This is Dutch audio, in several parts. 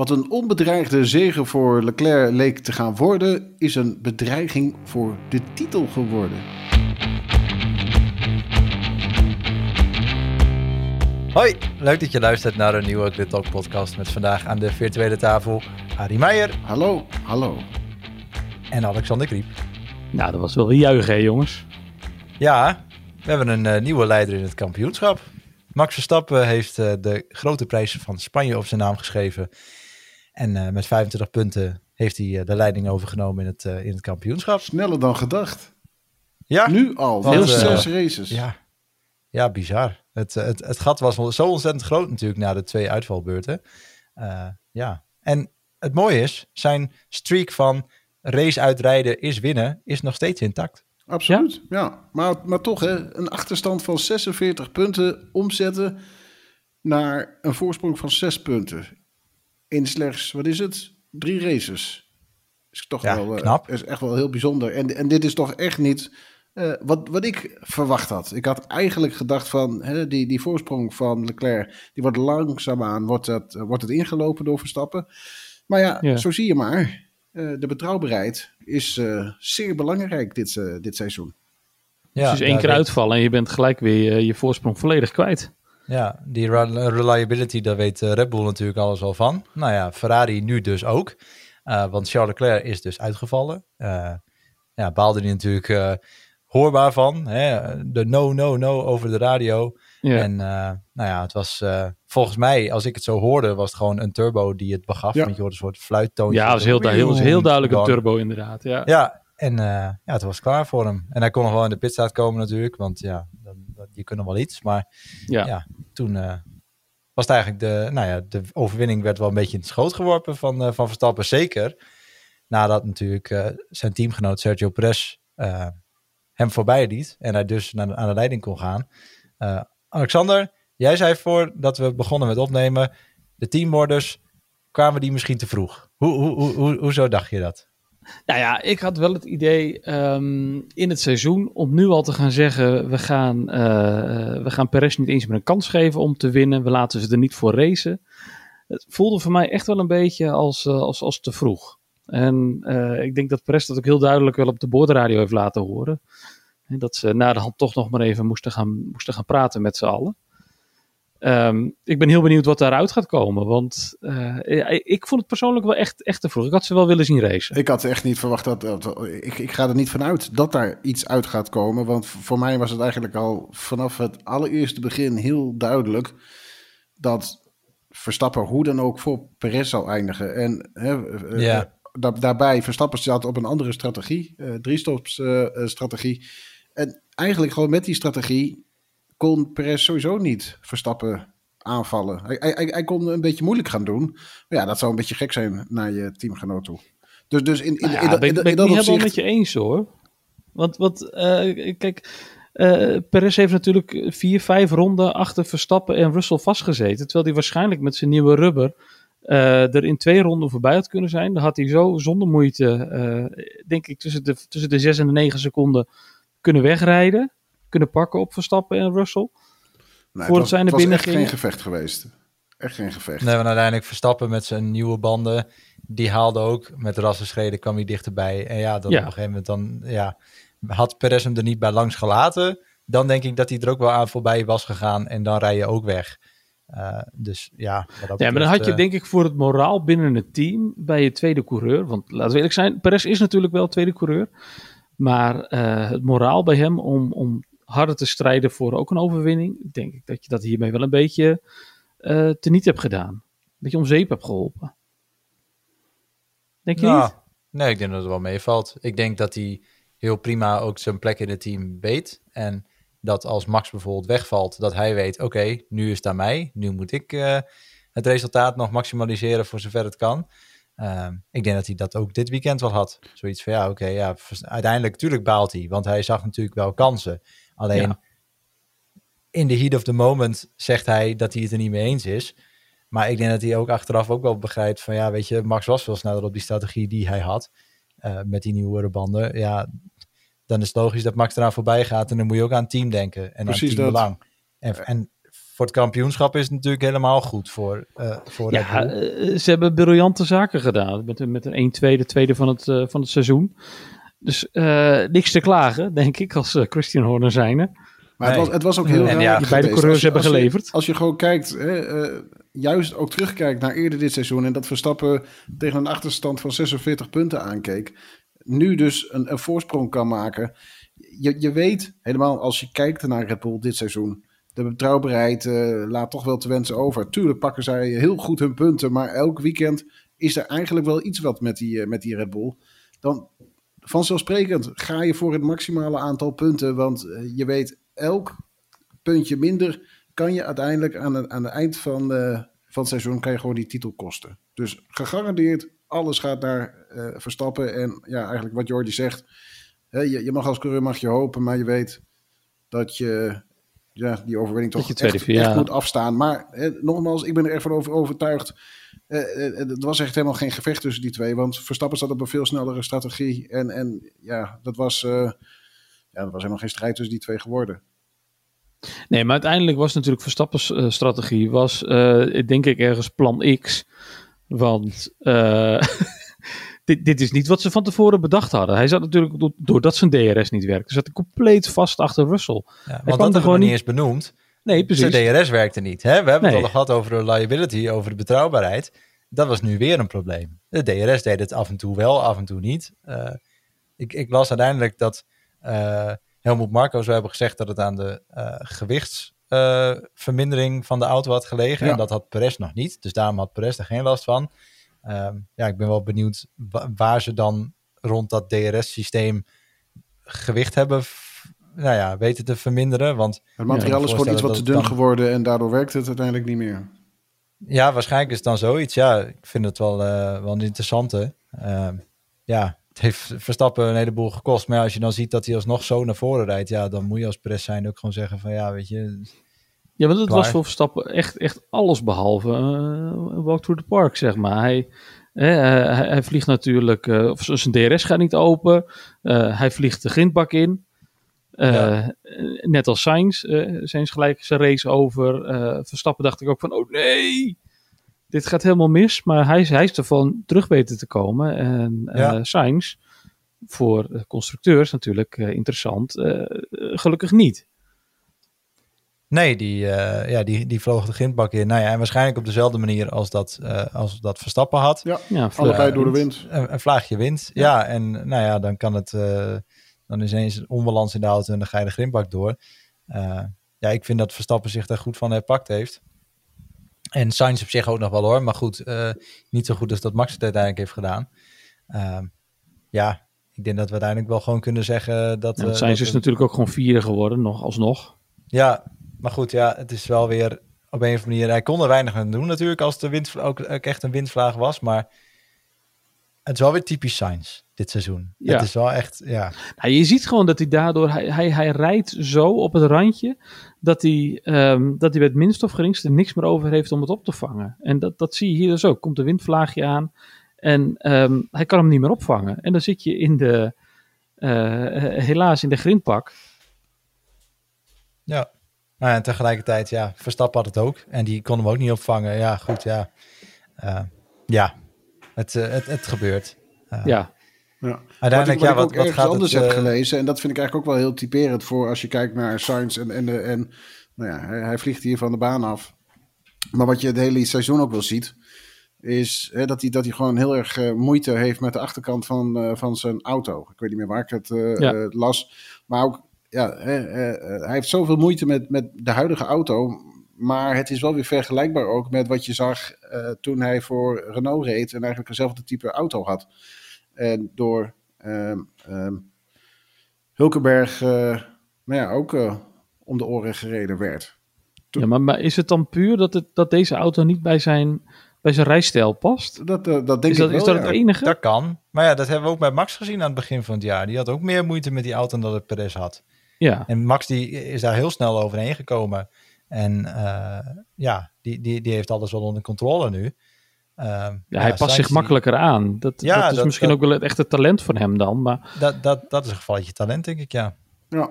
Wat een onbedreigde zegen voor Leclerc leek te gaan worden, is een bedreiging voor de titel geworden. Hoi, leuk dat je luistert naar een nieuwe Grid Talk podcast met vandaag aan de virtuele tafel Arie Meijer Hallo, hallo. en Alexander Kriep. Nou, dat was wel weer juichen, hè, jongens. Ja, we hebben een eh, nieuwe leider in het kampioenschap. Max Verstappen heeft eh, de grote prijs van Spanje op zijn naam geschreven. En eh, met 25 punten heeft hij eh, de leiding overgenomen in het, eh, in het kampioenschap. Sneller dan gedacht. Ja, Nu al, Want, heel zes races. ja. ja bizar. Het, het, het gat was zo ontzettend groot natuurlijk na de twee uitvalbeurten. Ja, en het mooie is, zijn streak van race uitrijden is winnen, is nog steeds intact. Absoluut, ja. Maar, maar toch, hè, een achterstand van 46 punten omzetten naar een voorsprong van 6 punten. In slechts, wat is het? Drie races. Is toch Ja, wel, eh, knap. is echt wel heel bijzonder. En, en dit is toch echt niet eh, wat, wat ik verwacht had. Ik had eigenlijk gedacht van, hè, die, die voorsprong van Leclerc, die wordt langzaamaan, wordt het, eh, wordt het ingelopen door Verstappen. Maar ja, Ja. zo zie je maar. Eh, de betrouwbaarheid is eh, zeer belangrijk dit, eh, dit seizoen. Ja, dus één keer uitvallen en je bent gelijk weer je voorsprong volledig kwijt. Ja, die re- reliability, daar weet eh, Red Bull natuurlijk alles al van. Nou ja, Ferrari nu dus ook. Eh, want Charles Leclerc is dus uitgevallen. Eh, ja, baalde hij natuurlijk hoorbaar van. Hè? De no, no, no over de radio. En nou ja, het was volgens mij, als ik het zo hoorde, was het gewoon een turbo die het begaf. Ja. Want je hoorde een soort fluittoontje. ja, dat was heel, heel, heel duidelijk een turbo inderdaad. Ja. Ja, en ja, het was klaar voor hem. En hij kon nog wel in de pitstraat komen natuurlijk. Want ja, dan, dan, je kunt nog wel iets. Maar Ja. ja, toen eh, was het eigenlijk de, nou ja, de overwinning werd wel een beetje in het schoot geworpen van, eh, van Verstappen. Zeker nadat natuurlijk eh, zijn teamgenoot Sergio Perez hem voorbij liet. En hij dus naar aan de leiding kon gaan. Alexander, jij zei voordat we begonnen met opnemen. De teamorders, kwamen die misschien te vroeg? Hoe, hoe, hoe, hoe, hoezo dacht je dat? Nou ja, ik had wel het idee ehm, in het seizoen om nu al te gaan zeggen: we gaan, eh, we gaan Perez niet eens meer een kans geven om te winnen. We laten ze er niet voor racen. Het voelde voor mij echt wel een beetje als, eh, als, als te vroeg. En eh, ik denk dat Perez dat ook heel duidelijk wel op de boordradio heeft laten horen. En dat ze na de hand toch nog maar even moesten gaan, moesten gaan praten met z'n allen. Ehm, ik ben heel benieuwd wat daaruit gaat komen. Want eh, ik vond het persoonlijk wel echt, echt te vroeg. Ik had ze wel willen zien racen. Ik had echt niet verwacht dat. dat- ik, ik ga er niet vanuit dat daar iets uit gaat komen. Want voor mij was het eigenlijk al vanaf het allereerste begin heel duidelijk. dat Verstappen hoe dan ook voor Perez zou eindigen. En hè, eh, Ja. eh, da- daarbij, Verstappen zat op een andere strategie. eh drie-stops eh, eh, strategie. En eigenlijk gewoon met die strategie. Kon Perez sowieso niet Verstappen aanvallen. Hij, hij, hij- kon een beetje moeilijk gaan doen. Maar ja, dat zou een beetje gek zijn naar je teamgenoot toe. Dus, dus in, in, Nou in, in, dat- ben in ik dat met je eens hoor. Want, want eh, kijk, eh Perez heeft natuurlijk vier, vijf ronden achter Verstappen en Russell vastgezeten. Terwijl hij waarschijnlijk met zijn nieuwe rubber eh, er in twee ronden voorbij had kunnen zijn. Dan had hij zo zonder moeite, denk ik, tussen de, tussen de zes en de negen seconden kunnen wegrijden. Kunnen pakken op Verstappen en Russell. Nee, voordat het zij naar was, het binnen was echt gingen. geen gevecht geweest. Echt geen gevecht. Nee, want uiteindelijk Verstappen met zijn nieuwe banden, die haalde ook met rassenschreden, kwam hij dichterbij. En ja, dan Ja. op een gegeven moment dan, ja, had Perez hem er niet bij langs gelaten, dan denk ik dat hij er ook wel aan voorbij was gegaan en dan rij je ook weg. Eh, dus ja, wat dat Ja, maar dan had je betreft, denk ik voor het moraal binnen het team bij je tweede coureur. Want laten we eerlijk zijn, Perez is natuurlijk wel tweede coureur. Maar eh, het moraal bij hem om, om harder te strijden voor ook een overwinning. Denk ik dat je dat hiermee wel een beetje eh teniet hebt gedaan. Een beetje om zeep hebt geholpen. Denk je Nou, niet? Nee, ik denk dat het wel meevalt. Ik denk dat hij heel prima ook zijn plek in het team weet. En dat als Max bijvoorbeeld wegvalt, dat hij weet, oké, nu is het aan mij. Nu moet ik eh, het resultaat nog maximaliseren voor zover het kan. Ehm, ik denk dat hij dat ook dit weekend wel had. Zoiets van, ja, oké, ja, uiteindelijk, natuurlijk baalt hij. Want hij zag natuurlijk wel kansen. Alleen, Ja. in the heat of the moment zegt hij dat hij het er niet mee eens is. Maar ik denk dat hij ook achteraf ook wel begrijpt van ja, weet je, Max was veel sneller op die strategie die hij had. eh, met die nieuwe banden. Ja, dan is het logisch dat Max eraan voorbij gaat. En dan moet je ook aan het team denken. En Precies aan dat. teambelang. En, en voor het kampioenschap is het natuurlijk helemaal goed voor, uh, voor ja, Red Bull. eh, ze hebben briljante zaken gedaan. Met, een- met een 1-2, de tweede van het, eh, van het seizoen. Dus eh, niks te klagen, denk ik, als eh, Christian Horner zijnde. Maar Nee. het, was, het was ook heel En raar ja, die beide coureurs Als je- hebben als je- geleverd. Als je gewoon kijkt, hè, eh, juist ook terugkijkt naar eerder dit seizoen... en dat Verstappen tegen een achterstand van 46 punten aankeek... nu dus een, een voorsprong kan maken. Je, je weet, helemaal als je kijkt naar Red Bull dit seizoen... de betrouwbaarheid eh, laat toch wel te wensen over. Tuurlijk pakken zij heel goed hun punten... maar elk weekend is er eigenlijk wel iets wat met die, met die Red Bull. Dan vanzelfsprekend ga je voor het maximale aantal punten... want eh, je weet, elk puntje minder kan je uiteindelijk aan het, aan het eind van, eh, van het seizoen kan je gewoon die titel kosten. Dus gegarandeerd, alles gaat naar eh, Verstappen. En ja, eigenlijk wat Jordi zegt, hè, je, je mag als coureur mag je hopen, maar je weet dat je ja, die overwinning toch tweede echt, ja. moet afstaan. Maar hè, nogmaals, ik ben er echt van over, overtuigd. Eh, eh, het was echt helemaal geen gevecht tussen die twee, want Verstappen zat op een veel snellere strategie. En, en ja, dat was, eh, ja, dat was helemaal geen strijd tussen die twee geworden. Nee, maar uiteindelijk was natuurlijk Verstappen's eh, strategie, was eh, denk ik ergens plan X. Want eh, dit, dit is niet wat ze van tevoren bedacht hadden. Hij zat natuurlijk, do- doordat zijn DRS niet werkte, zat hij compleet vast achter Russell. Ja, kwam want dat er hebben we niet- eens benoemd. Nee, precies. Zijn DRS werkte niet. Hè? We hebben Nee. het al gehad over de reliability, over de betrouwbaarheid. Dat was nu weer een probleem. De DRS deed het af en toe wel, af en toe niet. Eh, ik, ik las uiteindelijk dat eh Helmoet Marco zou hebben gezegd dat het aan de eh, gewichtsvermindering van de auto had gelegen. Ja. En dat had Perez nog niet. Dus daarom had Perez er geen last van. Ehm, ja, ik ben wel benieuwd wa- waar ze dan rond dat DRS-systeem gewicht hebben nou ja, weten te verminderen. Want Het materiaal is gewoon iets wat te dun geworden en daardoor werkt het uiteindelijk niet meer. Ja, waarschijnlijk is het dan zoiets. Ja, ik vind het wel, eh, wel een interessante. Ehm, ja, het heeft Verstappen een heleboel gekost. Maar ja, als je dan ziet dat hij alsnog zo naar voren rijdt... ja, dan moet je als Perez zijn ook gewoon zeggen van... ja, weet je... Ja, want het Klaar. was voor Verstappen echt, echt alles behalve eh, een walk through the park, zeg maar. Hij, hè, hij, hij vliegt natuurlijk, eh, of zijn DRS gaat niet open. Eh, hij vliegt de grindbak in. Eh, Ja. Net als Sainz, eh zijn ze gelijk zijn race over. Eh, Verstappen dacht ik ook van, oh nee, dit gaat helemaal mis. Maar hij, is- hij is ervan terug weten te komen. En eh Ja. Sainz, voor de constructeurs natuurlijk eh, interessant, eh, gelukkig niet. Nee, die, eh, ja, die, die vloog de grindbak in. Nou ja, en waarschijnlijk op dezelfde manier als dat, eh, als dat Verstappen had. Ja, Ja, allebei door de wind. Een, een vlaagje wind. Ja. en nou ja, dan kan het... eh, dan is ineens een onbalans in de auto en dan ga je de grindbak door. Eh, ja, ik vind dat Verstappen zich daar goed van herpakt heeft. En Sainz op zich ook nog wel hoor. Maar goed, eh, niet zo goed als dat Max het uiteindelijk heeft gedaan. Ehm, ja, ik denk dat we uiteindelijk wel gewoon kunnen zeggen dat... Ja, eh, dat we- natuurlijk ook gewoon vierde geworden, nog alsnog. Ja, maar goed, ja, het is wel weer op een of andere manier... Hij kon er weinig aan doen natuurlijk als de wind ook, ook echt een windvlaag was. Maar het is wel weer typisch Sainz dit seizoen. Ja. Het is wel echt, ja... Nou, je ziet gewoon dat hij daardoor, hij, hij, hij rijdt zo op het randje, dat hij, ehm, dat hij met minst of geringste niks meer over heeft om het op te vangen. En dat, dat zie je hier dus ook. Komt een windvlaagje aan en ehm, hij kan hem niet meer opvangen. En dan zit je in de, eh, helaas in de grindpak. Ja. Nou, en tegelijkertijd, ja, Verstappen had het ook. En die kon hem ook niet opvangen. Ja, goed, ja. Eh, ja, het, eh, het, het gebeurt. Ja, Ja. Uiteindelijk, wat ja, ik, wat ik wat, ook wat gaat anders het... heb eh, gelezen, en dat vind ik eigenlijk ook wel heel typerend voor als je kijkt naar Sainz en, en, de, en nou ja, hij, hij vliegt hier van de baan af. Maar wat je het hele seizoen ook wel ziet, is hè, dat, hij, dat hij gewoon heel erg eh, moeite heeft met de achterkant van, eh, van zijn auto. Ik weet niet meer waar ik het Ja. las. Maar ook, ja, hè, hij heeft zoveel moeite met, met de huidige auto. Maar het is wel weer vergelijkbaar ook met wat je zag eh, toen hij voor Renault reed en eigenlijk eenzelfde type auto had. En door ehm ehm, Hulkenberg eh, nou ja, ook eh, om de oren gereden werd. ja maar, maar is het dan puur dat, het, dat deze auto niet bij zijn, bij zijn rijstijl past? Dat, dat denk Is dat, ik wel, is dat ja. het enige? Dat kan. Maar ja, dat hebben we ook bij Max gezien aan het begin van het jaar. Die had ook meer moeite met die auto dan dat het Perez had. Ja. En Max die is daar heel snel overheen gekomen. En eh, ja, die, die, die heeft alles wel onder controle nu. Ehm, Ja, hij past Sainz zich die- makkelijker aan. Dat, Ja, dat is dat- misschien dat- ook wel het echte talent van hem dan. Maar Dat, dat, dat is een gevalletje talent, denk ik, ja. Ja.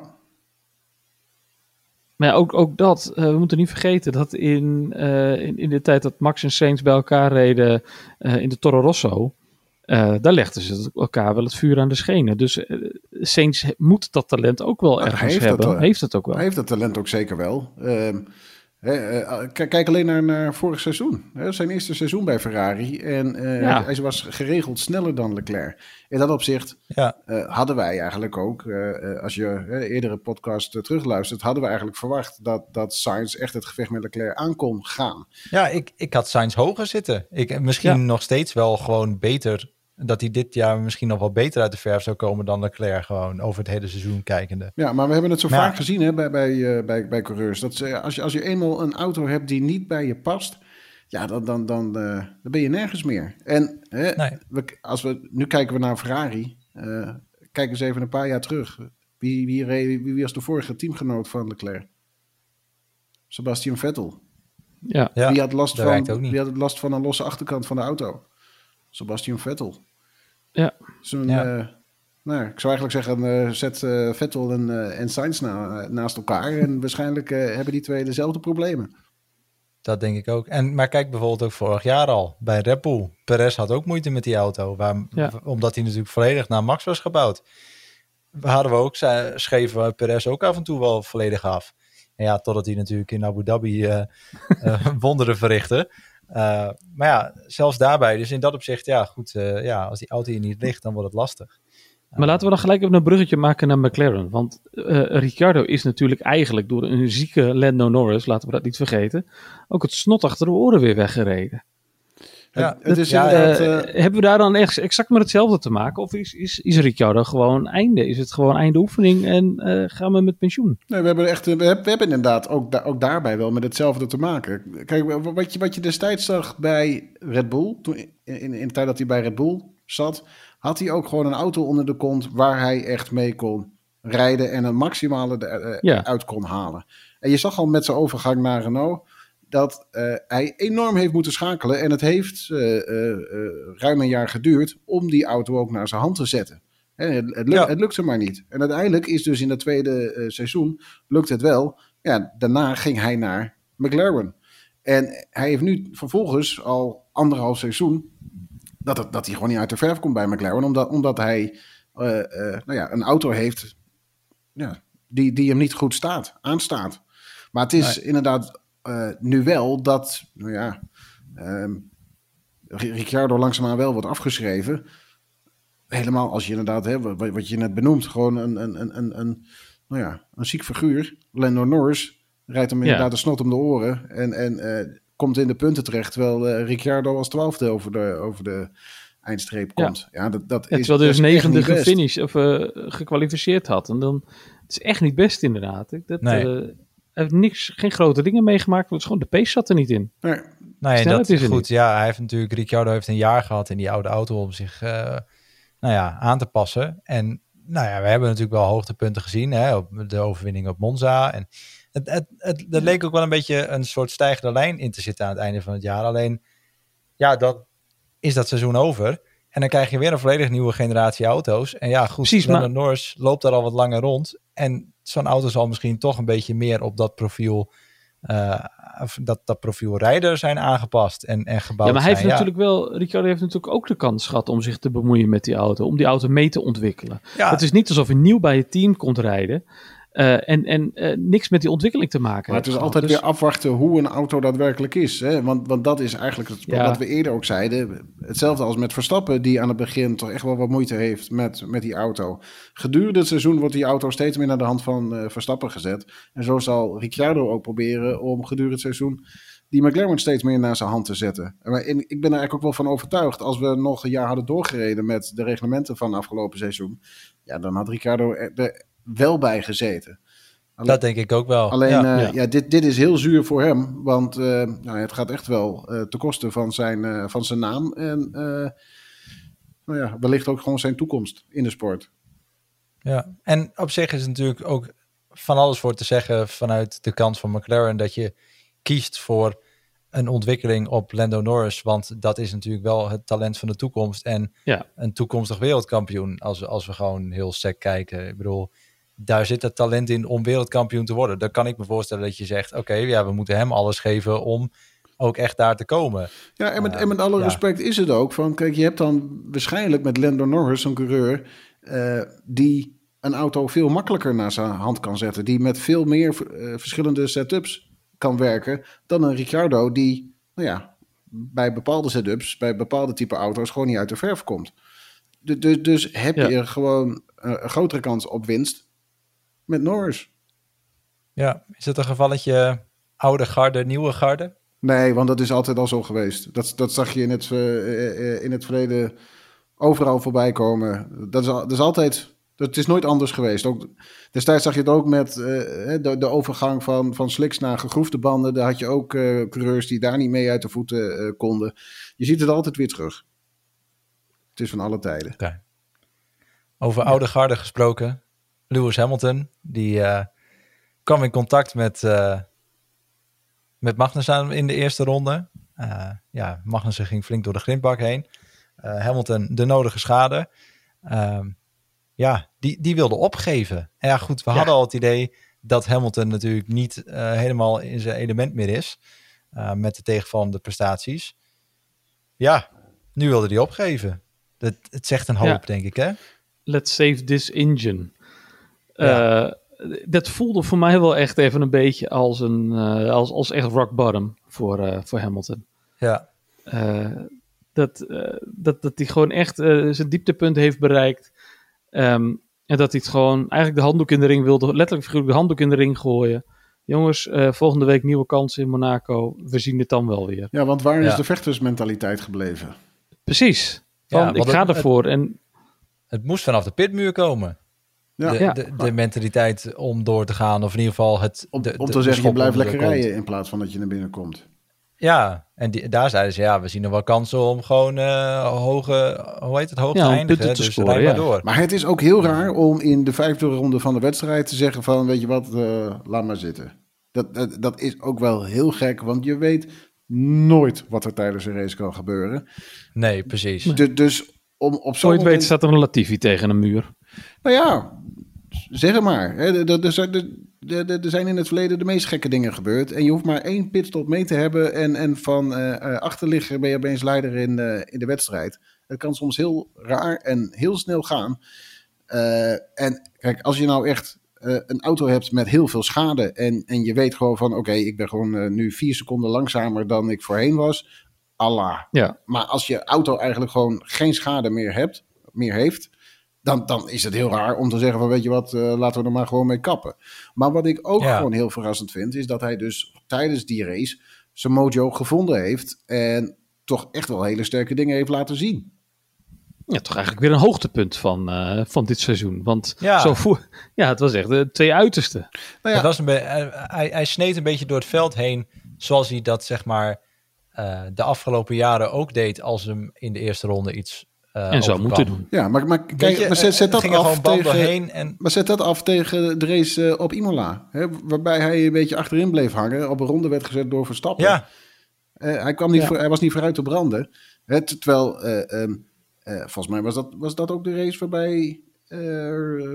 Maar ja, ook, ook dat, uh, we moeten niet vergeten dat in, uh, in, in, de tijd dat Max en Saints bij elkaar reden uh, in de Toro Rosso, daar legden ze elkaar wel het vuur aan de schenen. Dus Saints moet dat talent ook wel ergens heeft hebben. Dat, heeft het ook wel. Hij heeft dat talent ook zeker wel. Ehm, eh, kijk alleen naar, naar vorig seizoen. zijn eerste seizoen bij Ferrari. En uh, hij was geregeld sneller dan Leclerc. In dat opzicht ja. uh, hadden wij eigenlijk ook, als je eerdere podcast terugluistert, hadden we eigenlijk verwacht dat, dat Sainz echt het gevecht met Leclerc aan kon gaan. Ja, ik, ik had Sainz hoger zitten. Ik, misschien nog steeds wel gewoon beter dat hij dit jaar misschien nog wel beter uit de verf zou komen dan Leclerc gewoon over het hele seizoen kijkende. Ja, maar we hebben het zo vaak gezien hè, bij, bij, uh, bij, bij coureurs. Dat ze, als, je, als je eenmaal een auto hebt die niet bij je past, ja, dan, dan, dan, uh, dan ben je nergens meer. En hè, nee. we, als we, nu kijken we naar Ferrari. Uh, kijk eens even een paar jaar terug. Wie, wie, wie, wie was de vorige teamgenoot van Leclerc? Sebastian Vettel. Ja, wie, had last van, wie had last van een losse achterkant van de auto? Sebastian Vettel. Ja. Zo'n, ja. Uh, nou, ik zou eigenlijk zeggen, uh, zet uh, Vettel en, uh, en Sainz na, naast elkaar. En waarschijnlijk hebben die twee dezelfde problemen. Dat denk ik ook. En, maar kijk bijvoorbeeld ook vorig jaar al bij Red Bull. Perez had ook moeite met die auto. Waar, ja. Omdat hij natuurlijk volledig naar Max was gebouwd. Hadden we ook, schreven Perez ook af en toe wel volledig af. En ja, totdat hij natuurlijk in Abu Dhabi wonderen verrichtte. Uh, maar ja, zelfs daarbij. Dus in dat opzicht, ja, goed. Uh, ja, als die auto hier niet ligt, dan wordt het lastig. Maar laten we dan gelijk even een bruggetje maken naar McLaren. Want uh, Ricciardo is natuurlijk eigenlijk door een zieke Lando Norris, laten we dat niet vergeten, ook het snot achter de oren weer weggereden. Ja, het, is ja, uh, hebben we daar dan echt exact met hetzelfde te maken? Of is, is, is Ricciardo gewoon einde? Is het gewoon einde oefening en uh, gaan we met pensioen? Nee, we hebben, echt, we hebben, we hebben inderdaad ook, da ook daarbij wel met hetzelfde te maken. Kijk, wat je, wat je destijds zag bij Red Bull, toen, in, in, in de tijd dat hij bij Red Bull zat, had hij ook gewoon een auto onder de kont waar hij echt mee kon rijden en een maximale ja. uit kon halen. En je zag al met zijn overgang naar Renault dat uh, hij enorm heeft moeten schakelen. En het heeft uh, uh, ruim een jaar geduurd om die auto ook naar zijn hand te zetten. En het, het, ja. het lukte maar niet. En uiteindelijk is dus in het tweede seizoen, lukt het wel. Ja, daarna ging hij naar McLaren. En hij heeft nu vervolgens al anderhalf seizoen dat, het, dat hij gewoon niet uit de verf komt bij McLaren. Omdat, omdat hij nou ja, een auto heeft ja, die, die hem niet goed staat, aanstaat. Maar het is nee. inderdaad uh, nu wel dat, nou ja, um, Ricciardo langzaamaan wel wordt afgeschreven. Helemaal als je inderdaad, hè, wat, wat je net benoemt, gewoon een, een, een, een, nou ja, een ziek figuur. Lando Norris rijdt hem inderdaad ja. de snot om de oren en, en uh, komt in de punten terecht, terwijl uh, Ricciardo als twaalfde over de, over de eindstreep komt. Ja, ja dat, dat ja, is Terwijl dus negende gefinish of uh, gekwalificeerd had. En dan, het is echt niet best inderdaad. Dat, nee. Heeft niks, geen grote dingen meegemaakt. Het is gewoon de pace zat er niet in. Nee, nee dat is goed. Niet. Ja, hij heeft natuurlijk Ricciardo heeft een jaar gehad in die oude auto om zich, uh, nou ja, aan te passen. En nou ja, we hebben natuurlijk wel hoogtepunten gezien, hè, op de overwinning op Monza. En het, het, het, het leek ook wel een beetje een soort stijgende lijn in te zitten aan het einde van het jaar. Alleen, ja, dat is dat seizoen over. En dan krijg je weer een volledig nieuwe generatie auto's. En ja, goed, Precies, maar... Norris loopt daar al wat langer rond. En zo'n auto zal misschien toch een beetje meer op dat profiel, uh, dat, dat profiel rijder zijn aangepast en, en gebouwd Ja, maar hij zijn. heeft natuurlijk wel, Ricciardo heeft natuurlijk ook de kans gehad om zich te bemoeien met die auto, om die auto mee te ontwikkelen. Ja. Het is niet alsof hij nieuw bij het team komt rijden. Uh, en en uh, niks met die ontwikkeling te maken. Maar het is altijd dus... weer afwachten hoe een auto daadwerkelijk is. Hè? Want, want dat is eigenlijk het, ja. wat we eerder ook zeiden. Hetzelfde als met Verstappen, die aan het begin toch echt wel wat moeite heeft met, met die auto. Gedurende het seizoen wordt die auto steeds meer naar de hand van uh, Verstappen gezet. En zo zal Ricciardo ook proberen om gedurende het seizoen die McLaren steeds meer naar zijn hand te zetten. Maar in, ik ben er eigenlijk ook wel van overtuigd. Als we nog een jaar hadden doorgereden met de reglementen van afgelopen seizoen. Ja, dan had Ricciardo er wel bij gezeten. Alleen, dat denk ik ook wel. Alleen, ja, uh, ja. ja dit, dit is heel zuur voor hem. Want uh, nou, het gaat echt wel uh, ten koste van zijn, van zijn naam. En nou ja, wellicht ook gewoon zijn toekomst in de sport. Ja, en op zich is het natuurlijk ook van alles voor te zeggen vanuit de kant van McLaren dat je kiest voor een ontwikkeling op Lando Norris. Want dat is natuurlijk wel het talent van de toekomst. En ja. een toekomstig wereldkampioen. Als, als we gewoon heel sec kijken. Ik bedoel, daar zit het talent in om wereldkampioen te worden. Dan kan ik me voorstellen dat je zegt, oké, ja, we moeten hem alles geven om ook echt daar te komen. Ja, en met, en met alle ja. respect is het ook van, kijk, je hebt dan waarschijnlijk met Lando Norris een coureur eh, die een auto veel makkelijker naar zijn hand kan zetten, die met veel meer eh, verschillende setups kan werken dan een Ricciardo die, nou ja, bij bepaalde setups, bij bepaalde type auto's gewoon niet uit de verf komt. Du- Dus, dus heb Ja. je gewoon eh, een grotere kans op winst met Norris. Ja, is het een gevalletje oude garde, nieuwe garde? Nee, want dat is altijd al zo geweest. Dat, dat zag je in het, eh, eh, in het verleden overal voorbij komen. Dat is, dat is altijd. Dat is nooit anders geweest. Ook, destijds zag je het ook met eh, de, de overgang van, van slicks naar gegroefde banden. Daar had je ook eh, coureurs die daar niet mee uit de voeten konden. Je ziet het altijd weer terug. Het is van alle tijden. Over oude garde gesproken. Lewis Hamilton, die eh, kwam in contact met, eh met Magnussen in de eerste ronde. Eh, ja, Magnussen ging flink door de grindbak heen. Hamilton de nodige schade. Ehm, ja, die, die wilde opgeven. En ja, goed, we Ja. hadden al het idee dat Hamilton natuurlijk niet helemaal in zijn element meer is. met de tegenvallende prestaties. Ja, nu wilde hij opgeven. Dat, het zegt een hoop, Ja. denk ik, hè? Let's save this engine. Ja. Eh, dat voelde voor mij wel echt even een beetje als, een, eh, als, als echt rock bottom voor, eh, voor Hamilton. Ja, Eh, dat, eh, dat, dat hij gewoon echt zijn dieptepunt heeft bereikt. Ehm, en dat hij het gewoon eigenlijk de handdoek in de ring wilde, letterlijk figuurlijk de handdoek in de ring gooien. Jongens, eh, volgende week nieuwe kansen in Monaco. We zien het dan wel weer. Ja, want waar Ja. is de vechtersmentaliteit gebleven? Precies. Van, Ja, ik ga het- ervoor. En het moest vanaf de pitmuur komen. Ja. de, Ja. de, de mentaliteit om door te gaan, of in ieder geval het... Om, de, om de- te de zeggen, je blijft de lekker rijden in plaats van dat je naar binnen komt. Ja, en die, daar zeiden ze, ja, we zien er wel kansen om gewoon eh, hoge, hoe heet het, hoog Ja, te eindigen. dus scoren, maar ja. door. Maar het is ook heel raar om in de vijfde ronde van de wedstrijd te zeggen van, weet je wat, eh, laat maar zitten. Dat, dat, dat is ook wel heel gek, want je weet nooit wat er tijdens een race kan gebeuren. Nee, precies. Du- dus om op zo'n het weet moment... staat er een Latifi tegen een muur. Nou ja, zeg het maar. Er- zijn- in het verleden de meest gekke dingen gebeurd. En je hoeft maar één pitstop mee te hebben. En, en van eh eh, achterligger ben je opeens leider in, eh, in de wedstrijd. Het kan soms heel raar en heel snel gaan. En kijk, als je nou echt een auto hebt met heel veel schade. En, en je weet gewoon van: oké, ik ben gewoon nu vier seconden langzamer dan ik voorheen was. Allah. Ja, Maar als je auto eigenlijk gewoon geen schade meer, hebt, meer heeft, dan, dan is het heel raar om te zeggen van weet je wat, eh, laten we er maar gewoon mee kappen. Maar wat ik ook Ja. gewoon heel verrassend vind, is dat hij dus tijdens die race zijn mojo gevonden heeft en toch echt wel hele sterke dingen heeft laten zien. ja toch eigenlijk weer een hoogtepunt van, eh, van dit seizoen. Want Ja. zo voer, ja, het was echt de twee uitersten. Nou ja, Het was een eh, hij, hij sneed een beetje door het veld heen, zoals hij dat zeg maar eh, de afgelopen jaren ook deed als hem in de eerste ronde iets eh en zo overkwam. moeten doen. ja maar, maar, kijk, je, maar zet, zet dat af tegen, en Maar zet dat af tegen de race eh, op Imola. Hè, waarbij hij een beetje achterin bleef hangen. Op een ronde werd gezet door Verstappen. ja, Eh, hij, kwam niet Ja. voor, hij was niet vooruit te branden. Hè, terwijl, eh, ehm, eh, volgens mij was dat, was dat ook de race waarbij eh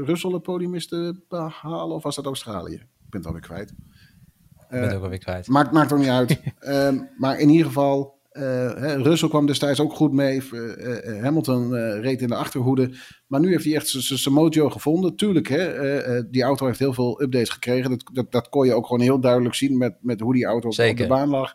Russell het podium wist behalen. Of was dat Australië? Ik ben het alweer kwijt. ik ben het ook alweer kwijt. Maakt, maakt ook niet uit. Ehm, maar in ieder geval, hè, Russell kwam destijds ook goed mee. Eh, eh, Hamilton eh, reed in de achterhoede. Maar nu heeft hij echt zijn mojo gevonden. Tuurlijk, hè, eh, eh, die auto heeft heel veel updates gekregen. Dat, dat, dat kon je ook gewoon heel duidelijk zien met, met hoe die auto op de baan lag.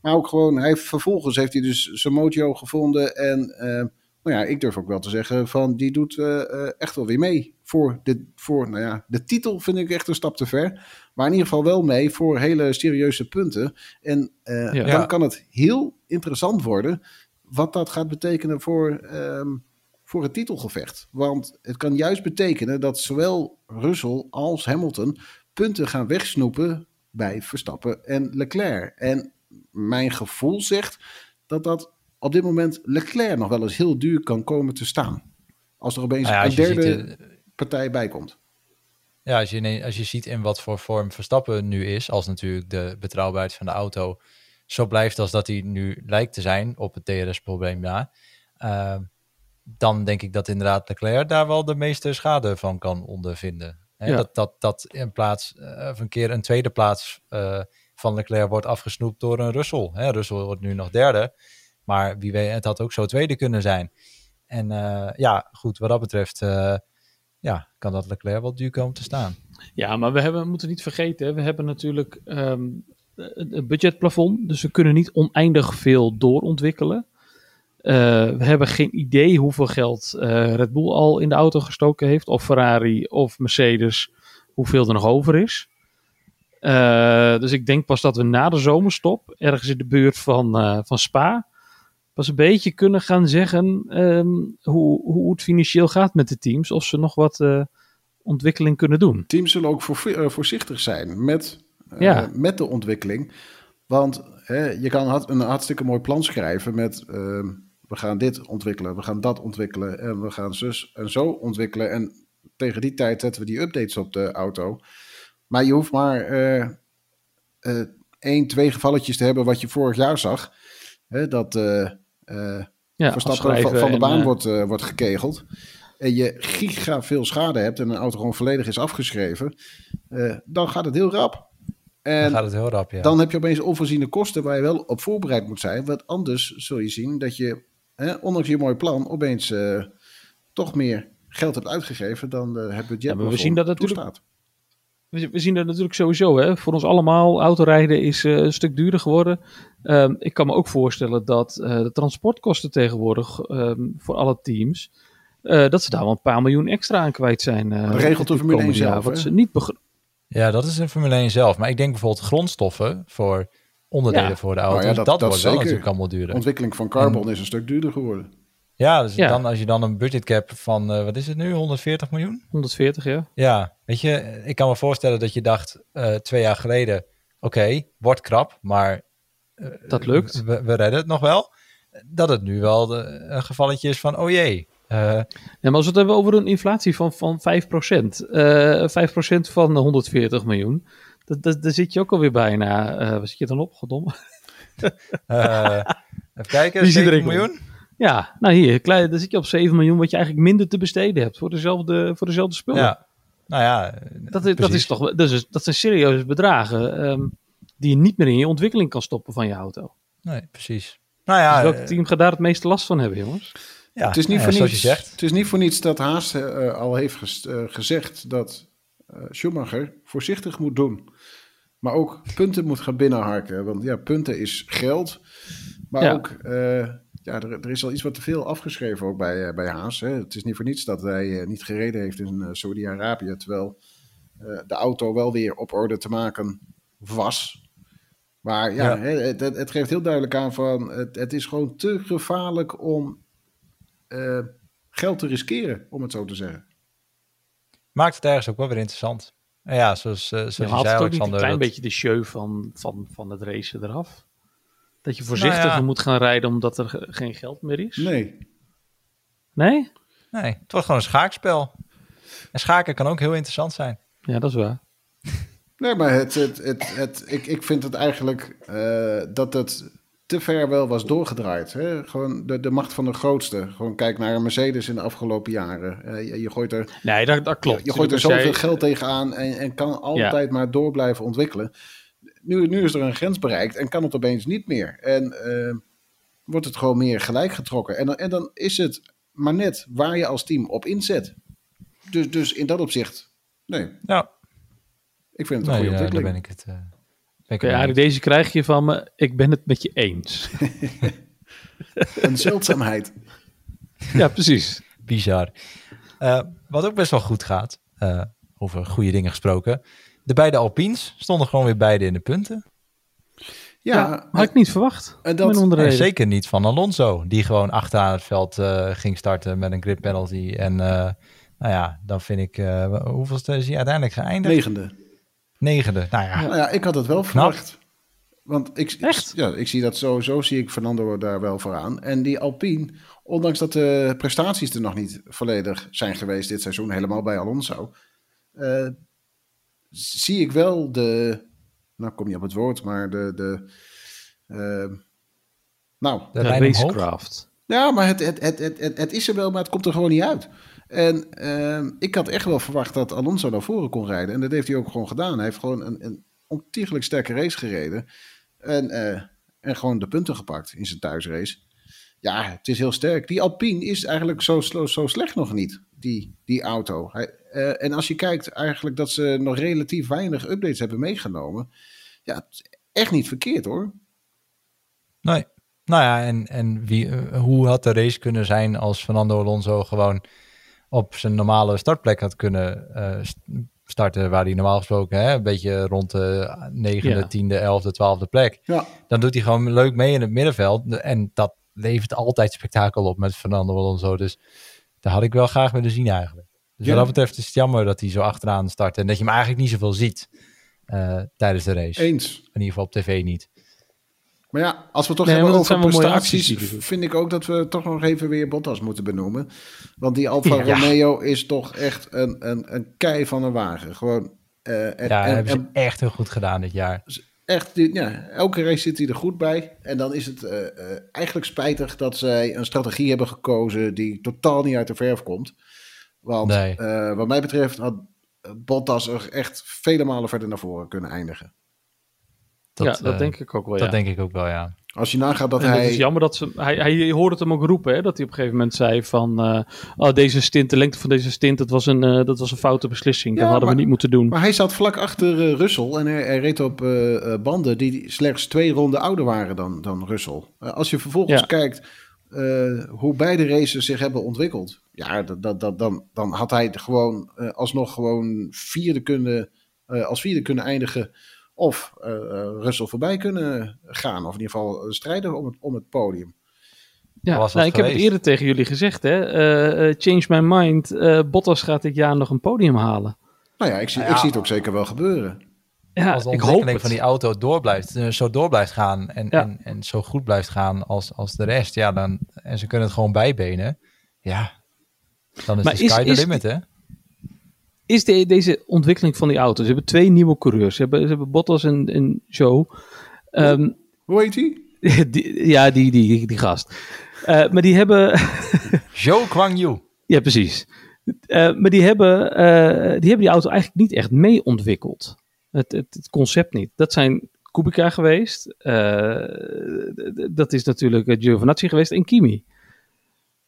Maar ook gewoon, hij vervolgens heeft hij dus zijn mojo gevonden. En eh, nou ja, ik durf ook wel te zeggen van die doet eh, eh, echt wel weer mee. Voor, de, voor nou ja, de titel vind ik echt een stap te ver. Maar in ieder geval wel mee voor hele serieuze punten. En eh, Ja. dan kan het heel interessant worden wat dat gaat betekenen voor, ehm, voor het titelgevecht. Want het kan juist betekenen dat zowel Russell als Hamilton punten gaan wegsnoepen bij Verstappen en Leclerc. En mijn gevoel zegt dat dat op dit moment Leclerc nog wel eens heel duur kan komen te staan. Als er opeens ja, een als derde ziet, eh, partij bij komt. Ja, als je, als je ziet in wat voor vorm Verstappen nu is, als natuurlijk de betrouwbaarheid van de auto zo blijft als dat hij nu lijkt te zijn op het DRS-probleem na, eh, dan denk ik dat inderdaad Leclerc daar wel de meeste schade van kan ondervinden. Hè, Ja. Dat, dat, dat in plaats eh, of een keer een tweede plaats eh, van Leclerc wordt afgesnoept door een Russell. Hè, Russell wordt nu nog derde. Maar wie weet, het had ook zo tweede kunnen zijn. En eh, ja, goed, wat dat betreft eh, ja, kan dat Leclerc wel duur komen te staan. Ja, maar we, hebben, moeten niet vergeten, we hebben natuurlijk ehm, een een budgetplafond. Dus we kunnen niet oneindig veel doorontwikkelen. Eh, we hebben geen idee hoeveel geld Red Bull al in de auto gestoken heeft. Of Ferrari of Mercedes. Hoeveel er nog over is. Dus ik denk pas dat we na de zomerstop, ergens in de buurt van, van Spa, pas een beetje kunnen gaan zeggen ehm, hoe, hoe het financieel gaat met de teams. Of ze nog wat eh, ontwikkeling kunnen doen. Teams zullen ook voor, eh, voorzichtig zijn met, eh, Ja. met de ontwikkeling. Want hè, je kan een hartstikke mooi plan schrijven met... ehm, we gaan dit ontwikkelen, we gaan dat ontwikkelen... en we gaan zus en zo ontwikkelen. En tegen die tijd zetten we die updates op de auto. Maar je hoeft maar één, twee gevalletjes te hebben wat je vorig jaar zag. Hè, dat Ja, Verstappen afschrijven van, van de baan eh, wordt, eh, wordt gekegeld. En je giga veel schade hebt en een auto gewoon volledig is afgeschreven. eh, dan gaat het heel rap. Dan En gaat het heel rap, ja. dan heb je opeens onvoorziene kosten waar je wel op voorbereid moet zijn. Want anders zul je zien dat je, hè, ondanks je mooie plan, opeens eh, toch meer geld hebt uitgegeven dan eh, het budget. Ja, maar we zien dat natuurlijk- toestaat. We, we zien dat natuurlijk sowieso. Hè. Voor ons allemaal, autorijden is eh, een stuk duurder geworden. Ehm, ik kan me ook voorstellen dat eh, de transportkosten tegenwoordig ehm, voor alle teams... eh, dat ze daar wel een paar miljoen extra aan kwijt zijn. eh, Dat regelt de Formule komende 1 jaar, zelf, Wat ze niet Ja, dat is in Formule 1 zelf. Maar ik denk bijvoorbeeld grondstoffen voor onderdelen Ja. voor de auto's. Oh ja, dat, dat- dat wordt wel natuurlijk allemaal duurder. Ontwikkeling van carbon is een stuk duurder geworden. Ja, dus Ja. Dan, als je dan een budgetcap van, eh, wat is het nu, 140 miljoen? 140, ja. Ja, weet je, ik kan me voorstellen dat je dacht eh, twee jaar geleden, oké, wordt krap, maar eh, Dat lukt. We, we redden het nog wel. Dat het nu wel de, een gevalletje is van, oh jee, eh, Ja, maar als we het hebben over een inflatie van, van 5%. eh 5% van 140 miljoen. Dat, dat, daar zit je ook alweer bijna. waar zit je dan op, goddomme? even kijken, Wie ziet er 7 ik miljoen? Ja, nou hier, klein, dan zit je op 7 miljoen, wat je eigenlijk minder te besteden hebt voor dezelfde, voor dezelfde spullen. Ja, nou ja. dat, is, dat, is toch, dat, is, dat zijn serieuze bedragen ehm, die je niet meer in je ontwikkeling kan stoppen van je auto. Nee, precies. Nou ja, dus welk eh, team gaat daar het meeste last van hebben, jongens? ja, het, is niet voor ja, niets, je zegt. het is niet voor niets dat Haas eh, al heeft ges- eh, gezegd dat eh, Schumacher voorzichtig moet doen. Maar ook punten moet gaan binnenharken. Want ja, punten is geld. Maar Ja. ook, eh, ja, er, er is al iets wat te veel afgeschreven ook bij, eh, bij Haas. Hè. Het is niet voor niets dat hij eh, niet gereden heeft in eh, Saudi-Arabië. Terwijl eh, de auto wel weer op orde te maken was. Maar ja, Ja. hè, het, het, geeft heel duidelijk aan van... Het, het is gewoon te gevaarlijk om eh, geld te riskeren, om het zo te zeggen. Maakt het ergens ook wel weer interessant. En ja, zoals, eh, zoals Je zei, het ook niet een Alexander. klein dat- beetje de show van, van, van het racen eraf? Dat je voorzichtiger Nou ja. moet gaan rijden omdat er ge- geen geld meer is? Nee, Nee? Nee, het wordt gewoon een schaakspel. En schaken kan ook heel interessant zijn. Ja, dat is waar. nee maar het, het, het, het, ik, ik vind het eigenlijk eh, dat het te ver wel was doorgedraaid. Hè? Gewoon de, de macht van de grootste. Gewoon kijk naar een Mercedes in de afgelopen jaren. Eh, je, je gooit er, Nee, dat, dat klopt. je gooit er zoveel jij- geld tegenaan en, en kan altijd maar door blijven ontwikkelen. Nu, nu is er een grens bereikt en kan het opeens niet meer. En eh, wordt het gewoon meer gelijk getrokken. En, dan- en dan is het maar net waar je als team op inzet. Dus, dus in dat opzicht, nee, Ja, ik vind het een nee, goede ja, daar ontwikkeling. ben ik het. eh, ben ik eigenlijk deze krijg je van me. Ik ben het met je eens. Een zeldzaamheid. ja, precies. Bizar. Eh, wat ook best wel goed gaat, eh, over goede dingen gesproken. De beide Alpines stonden gewoon weer beide in de punten. Ja, Ja, had ik niet verwacht. en dat- zeker niet van Alonso, die gewoon achteraan het veld eh, ging starten met een grid penalty. En eh, nou ja, dan vind ik, eh hoeveel is hij uiteindelijk geëindigd? negende. Negende. Nou ja, Nou ja, ik had het wel verwacht. Want ik, Echt? Ja, ik zie dat sowieso, zie ik Fernando daar wel voor aan. En die Alpine, ondanks dat de prestaties er nog niet volledig zijn geweest dit seizoen, helemaal bij Alonso, eh, zie ik wel de, nou kom je op het woord, maar de, de eh, nou, de racecraft. ja, maar het, het, het, het, het, het is er wel, maar het komt er gewoon niet uit. En ehm, ik had echt wel verwacht dat Alonso naar voren kon rijden. En dat heeft hij ook gewoon gedaan. Hij heeft gewoon een, een ontiegelijk sterke race gereden. En, eh, en gewoon de punten gepakt in zijn thuisrace. Ja, het is heel sterk. Die Alpine is eigenlijk zo, zo, zo slecht nog niet, die, die auto. Hij, eh, en als je kijkt eigenlijk dat ze nog relatief weinig updates hebben meegenomen. Ja, echt niet verkeerd hoor. Nee. Nou ja, en, en wie, eh, hoe had de race kunnen zijn als Fernando Alonso gewoon op zijn normale startplek had kunnen eh, st- starten, waar hij normaal gesproken hè, een beetje rond de negende, tiende, elfde, twaalfde plek. Ja, Dan doet hij gewoon leuk mee in het middenveld. En dat levert altijd spektakel op met Fernando Alonso. Dus daar had ik wel graag willen zien eigenlijk. Dus Ja. wat dat betreft is het jammer dat hij zo achteraan start. En dat je hem eigenlijk niet zoveel ziet eh, tijdens de race. eens. In ieder geval op tv niet. Maar ja, als we toch Nee, hebben over prestaties, acties vind ik ook dat we toch nog even weer Bottas moeten benoemen. Want die Alfa Ja. Romeo is toch echt een, een, een kei van een wagen. Gewoon, eh, en, Ja, en- hebben ze en echt heel goed gedaan dit jaar. echt, ja, elke race zit hij er goed bij. En dan is het eh, eigenlijk spijtig dat zij een strategie hebben gekozen die totaal niet uit de verf komt. Want Nee. eh, wat mij betreft had Bottas er echt vele malen verder naar voren kunnen eindigen. Dat, ja, dat eh, denk ik ook wel, Dat ja. denk ik ook wel, ja. Als je nagaat dat En het hij... is jammer dat ze. Hij, hij je hoorde het hem ook roepen, hè, dat hij op een gegeven moment zei van. eh, oh, deze stint, de lengte van deze stint, dat was een, eh, dat was een foute beslissing. Ja, dat hadden maar- we niet moeten doen. Maar hij zat vlak achter eh, Russell en hij, hij reed op banden die slechts twee ronden ouder waren dan, dan Russell. Als je vervolgens Ja. kijkt eh, hoe beide races zich hebben ontwikkeld, ja, dat, dat, dat, dan, dan had hij het gewoon eh, alsnog gewoon vierde kunnen, eh, als vierde kunnen eindigen. Of eh, eh, Russell voorbij kunnen gaan. Of in ieder geval strijden om het, om het podium. Ja, nou, ik heb het eerder tegen jullie gezegd, hè. change my mind. eh, Bottas gaat dit jaar nog een podium halen. Nou ja, ik zie, ja. ik zie het ook zeker wel gebeuren. Ja, als de ik hoop ontwikkeling het. van die auto door blijft, eh, zo door blijft gaan en, Ja. en, en zo goed blijft gaan als, als de rest, ja, dan, en ze kunnen het gewoon bijbenen, ja, dan is Maar de is- sky the is- limit, hè? Is de, deze ontwikkeling van die auto? Ze hebben twee nieuwe coureurs. Ze hebben, ze hebben Bottas en, en Joe. Ehm, Hoe heet hij? die, ja, die, die, die gast. Eh, maar die hebben... Joe Kwang Yu. Ja, precies. Eh, maar die hebben, eh, die hebben die auto eigenlijk niet echt mee ontwikkeld. Het, het, het concept niet. Dat zijn Kubica geweest. eh, dat is natuurlijk eh, Giovinazzi geweest en Kimi.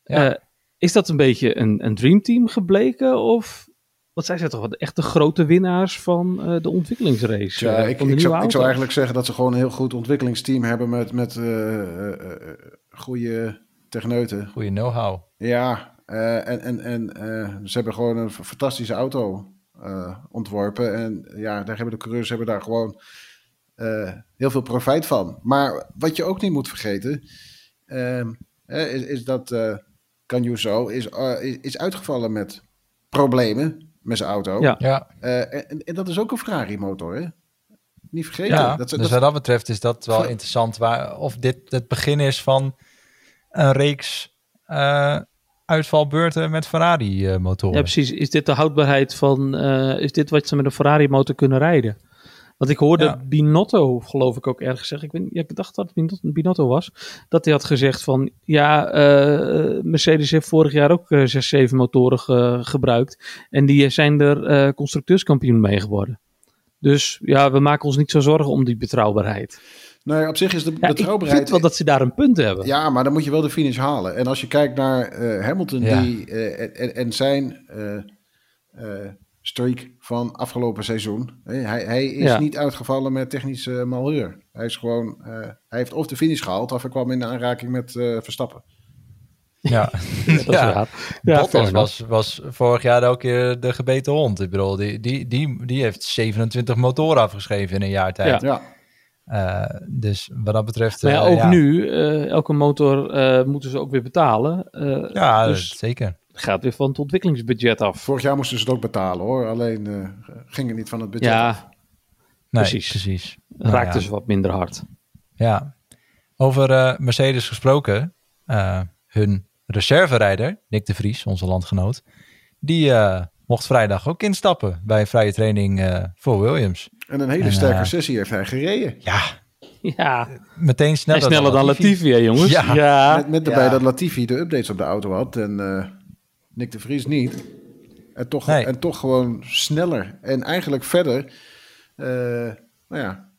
Ja. Eh, is dat een beetje een, een dreamteam gebleken? Of, want zij zijn toch wel de echte grote winnaars van eh, de ontwikkelingsrace. Ja, ik, van de ik, nieuwe zou, ik zou eigenlijk zeggen dat ze gewoon een heel goed ontwikkelingsteam hebben met, met eh, eh, eh, goede techneuten. Goeie know-how. Ja, eh, en, en, en eh, ze hebben gewoon een fantastische auto eh, ontworpen. En ja, daar hebben de coureurs hebben daar gewoon eh, heel veel profijt van. Maar wat je ook niet moet vergeten, ehm, hè, is, is dat uh, Canjuso is, eh, is, is uitgevallen met problemen met zijn auto. Ja. Ja, Eh, en, en dat is ook een Ferrari-motor, hè? Niet vergeten. ja. dat, dus dat, wat dat betreft is dat wel interessant, waar, of dit het begin is van een reeks eh, uitvalbeurten met Ferrari-motoren. Ja, precies. Is dit de houdbaarheid van... eh, is dit wat ze met een Ferrari motor kunnen rijden? Want ik hoorde Ja. Binotto, geloof ik ook ergens zeggen. Ik, niet- ja, ik dacht dat het Binotto, was. Dat hij had gezegd van... Ja, eh, Mercedes heeft vorig jaar ook eh, zes, zeven motoren ge- gebruikt. En die zijn er eh, constructeurskampioen mee geworden. Dus ja, we maken ons niet zo zorgen om die betrouwbaarheid. Nee, op zich is de Ja, ik vind wel dat ze daar een punt hebben. Ja, maar dan moet je wel de finish halen. En als je kijkt naar eh, Hamilton Ja. die, eh, en, en zijn eh, eh, streak van afgelopen seizoen. hè, hij, hij is Ja. niet uitgevallen met technische malheur. Hij is gewoon, eh, hij heeft of de finish gehaald of hij kwam in aanraking met eh, Verstappen. Ja, Dat is Ja. waar. Ja, Bottas was, was vorig jaar elke keer de gebeten hond. Ik bedoel, die, die, die, die heeft 27 motoren afgeschreven in een jaar tijd. Ja, Eh, dus wat dat betreft... Maar ja, eh, ook nu, eh, elke motor eh, moeten ze ook weer betalen. Eh, Ja, dus zeker. het gaat weer van het ontwikkelingsbudget af. vorig jaar moesten ze het ook betalen hoor. Alleen eh, ging het niet van het budget. af. Ja, Nee, Precies. precies. Nou raakte ja. ze wat minder hard. Ja. Over eh, Mercedes gesproken. eh, hun reserverijder, Nick de Vries, onze landgenoot. Die eh, mocht vrijdag ook instappen bij een vrije training eh, voor Williams. En een hele En, sterke eh, sessie heeft hij gereden. Ja, Ja, meteen en sneller, sneller dan Latifi, hè, jongens. Ja. Ja, Met, met daarbij Ja. dat Latifi de updates op de auto had. En eh, Nick de Vries niet. En toch, Nee. en toch gewoon sneller. En eigenlijk verder, eh, nou ja,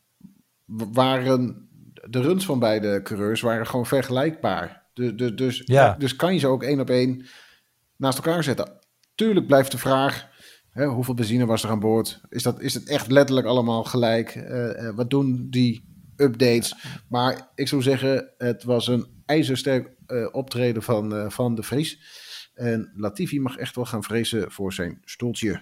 waren de runs van beide coureurs waren gewoon vergelijkbaar. Dus, dus, dus, Ja. dus kan je ze ook één op één naast elkaar zetten. Tuurlijk blijft de vraag, hè, hoeveel benzine was er aan boord? Is, dat, is het echt letterlijk allemaal gelijk? Eh, eh, wat doen die updates? Maar ik zou zeggen, het was een ijzersterk eh, optreden van, eh, van de Vries. En Latifi mag echt wel gaan vrezen voor zijn stoeltje.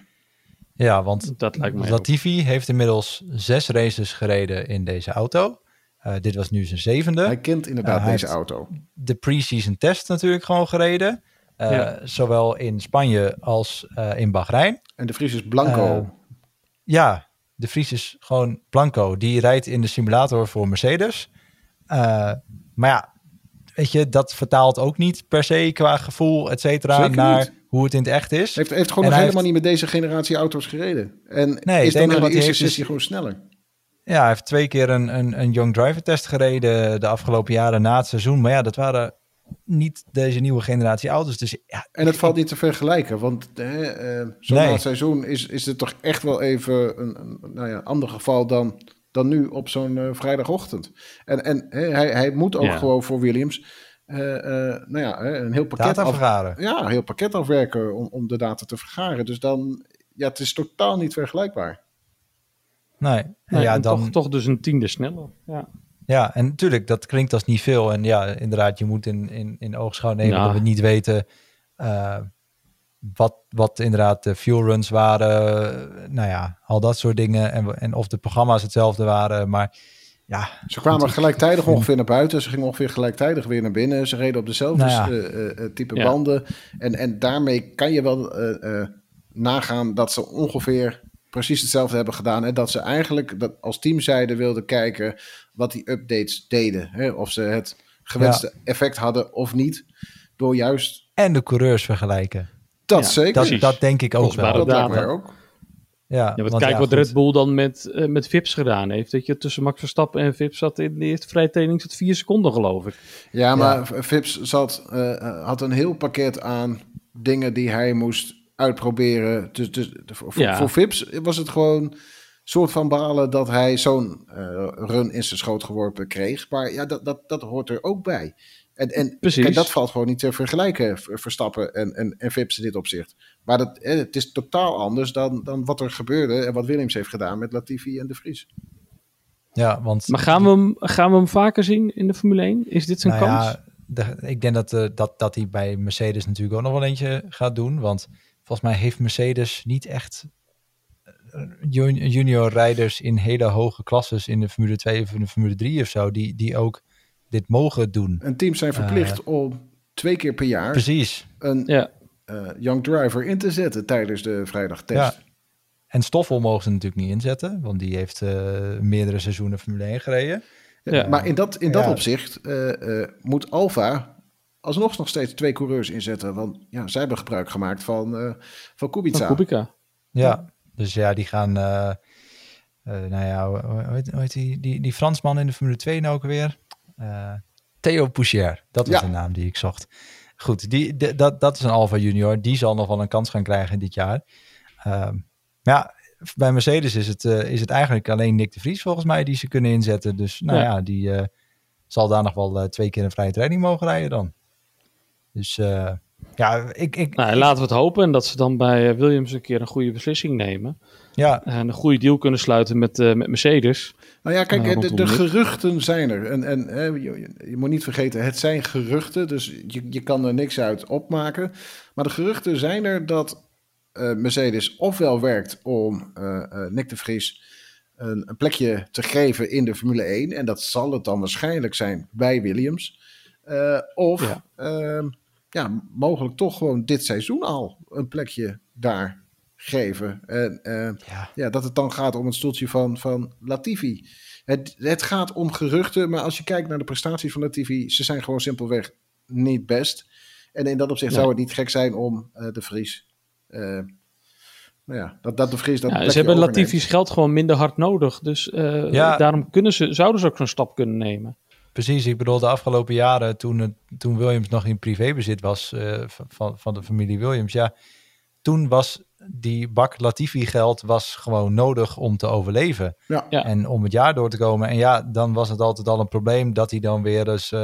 Ja, want Dat lijkt mij ook. Latifi heeft inmiddels zes races gereden in deze auto. Eh, dit was nu zijn zevende. Hij kent inderdaad deze heeft- auto. de pre-season test natuurlijk gewoon gereden. Eh, Ja. Zowel in Spanje als eh, in Bahrein. En de Vries is blanco. Eh, Ja, de Vries is gewoon blanco. Die rijdt in de simulator voor Mercedes. Eh, maar ja, weet je, dat vertaalt ook niet per se qua gevoel, et cetera, naar niet. hoe het in het echt is. heeft, heeft gewoon En nog hij helemaal niet met deze generatie auto's gereden. En Nee, is dan de eerste sessie gewoon sneller. Ja, hij heeft twee keer een, een, een young driver test gereden de afgelopen jaren na het seizoen. Maar ja, dat waren niet deze nieuwe generatie auto's. Dus ja, En het valt niet te vergelijken, want hè, eh, zo na Nee. het seizoen is, is het toch echt wel even een, een nou ja, ander geval dan, dan nu op zo'n eh, vrijdagochtend. En, en hè, hij, hij moet ook Ja. gewoon voor Williams eh, eh, nou ja, hè, een heel pakket, data af, vergaren. ja, een heel pakket afwerken om, om de data te vergaren. Dus dan, ja, het is totaal niet vergelijkbaar. Nee, Nee, ja, en dan, toch, toch dus een tiende sneller. Ja. Ja, en natuurlijk, dat klinkt als niet veel. En ja, inderdaad, je moet in, in, in oogschouw nemen Ja. dat we niet weten eh, wat, wat inderdaad de fuel runs waren. Nou ja, al dat soort dingen. En, en of de programma's hetzelfde waren. Maar ja, Ze kwamen Goed, gelijktijdig ik- ongeveer naar buiten. Ze gingen ongeveer gelijktijdig weer naar binnen. Ze reden op dezelfde Nou ja. eh, eh, type Ja. banden. En, en daarmee kan je wel eh, eh, nagaan dat ze ongeveer precies hetzelfde hebben gedaan. En dat ze eigenlijk dat als teamzijde wilden kijken wat die updates deden. Hè? Of ze het gewenste effect hadden of niet. Door juist en de coureurs vergelijken. dat Ja, zeker. Dat, denk ik ook wel. dat lijkt mij ook. Ja, Ja, want want kijk ja, wat goed. Red Bull dan met, eh, met Vips gedaan heeft. Dat je tussen Max Verstappen en Vips zat in de eerste vrije training zat vier seconden geloof ik. Ja, maar Vips zat, eh, had een heel pakket aan dingen die hij moest uitproberen. Dus, dus voor, voor- Ja. voor Vips was het gewoon soort van balen dat hij zo'n eh, run in zijn schoot geworpen kreeg. Maar ja, dat, dat, dat hoort er ook bij. En, en kijk, dat valt gewoon niet te vergelijken, Ver- Verstappen en, en, en Vips in dit opzicht. Maar dat, eh, het is totaal anders dan, dan wat er gebeurde en wat Williams heeft gedaan met Latifi en De Vries. Ja, want Maar gaan we hem, gaan we hem vaker zien in de Formule 1? Is dit zijn Nou kans? ja, de- ik denk dat, eh, dat, dat hij bij Mercedes natuurlijk ook nog wel eentje gaat doen. Want volgens mij heeft Mercedes niet echt eh, jun- junior rijders in hele hoge klasses in de Formule 2 of in de Formule 3 of zo, die, die ook dit mogen doen. En teams zijn verplicht om twee keer per jaar Precies. een Ja, eh, young driver in te zetten tijdens de vrijdagtest. Ja. En Stoffel mogen ze natuurlijk niet inzetten, want die heeft eh, meerdere seizoenen Formule 1 gereden. Ja. Maar in dat, in dat Ja. opzicht eh, eh, moet Alfa alsnog nog steeds twee coureurs inzetten. Want ja, zij hebben gebruik gemaakt van, eh van Kubica. van Kubica. Ja, dus ja, die gaan. eh, eh, nou ja, hoe, hoe heet, hoe heet die, die, die Fransman in de Formule 2 nou ook weer? Eh, Theo Poucher, dat was Ja. de naam die ik zocht. Goed, die, de- dat, dat is een Alfa Junior. Die zal nog wel een kans gaan krijgen dit jaar. Ehm, maar ja, bij Mercedes is het, eh, is het eigenlijk alleen Nick de Vries volgens mij die ze kunnen inzetten. Dus nou ja, Ja. die eh, zal daar nog wel eh, twee keer een vrije training mogen rijden dan. Dus eh, ja, ik, ik, Nou, laten we het hopen en dat ze dan bij eh, Williams een keer een goede beslissing nemen. ja, En een goede deal kunnen sluiten met, eh, met Mercedes. Nou ja, kijk, de, de geruchten zijn er. En, en hè, je, moet niet vergeten, het zijn geruchten. Dus je, je kan er niks uit opmaken. Maar de geruchten zijn er dat eh, Mercedes ofwel werkt om eh, eh, Nick de Vries een, een plekje te geven in de Formule 1. En dat zal het dan waarschijnlijk zijn bij Williams. Eh, of Ja. Ja. mogelijk toch gewoon dit seizoen al een plekje daar geven. En eh, ja. ja, dat het dan gaat om het stoeltje van, van Latifi. Het, het gaat om geruchten, maar als je kijkt naar de prestaties van Latifi, ze zijn gewoon simpelweg niet best. En in dat opzicht Nee. zou het niet gek zijn om eh, de Vries. eh, nou ja, dat, dat de Vries dat Ja, ze hebben overneemt. Latifi's geld gewoon minder hard nodig. Dus eh, Ja. daarom kunnen ze, zouden ze ook zo'n stap kunnen nemen. Precies. Ik bedoel, de afgelopen jaren, toen, het, toen Williams nog in privébezit was uh, van, van de familie Williams, ja, toen was die bak Latifi geld was gewoon nodig om te overleven. Ja. Ja. En om het jaar door te komen. En ja, dan was het altijd al een probleem dat hij dan weer eens uh,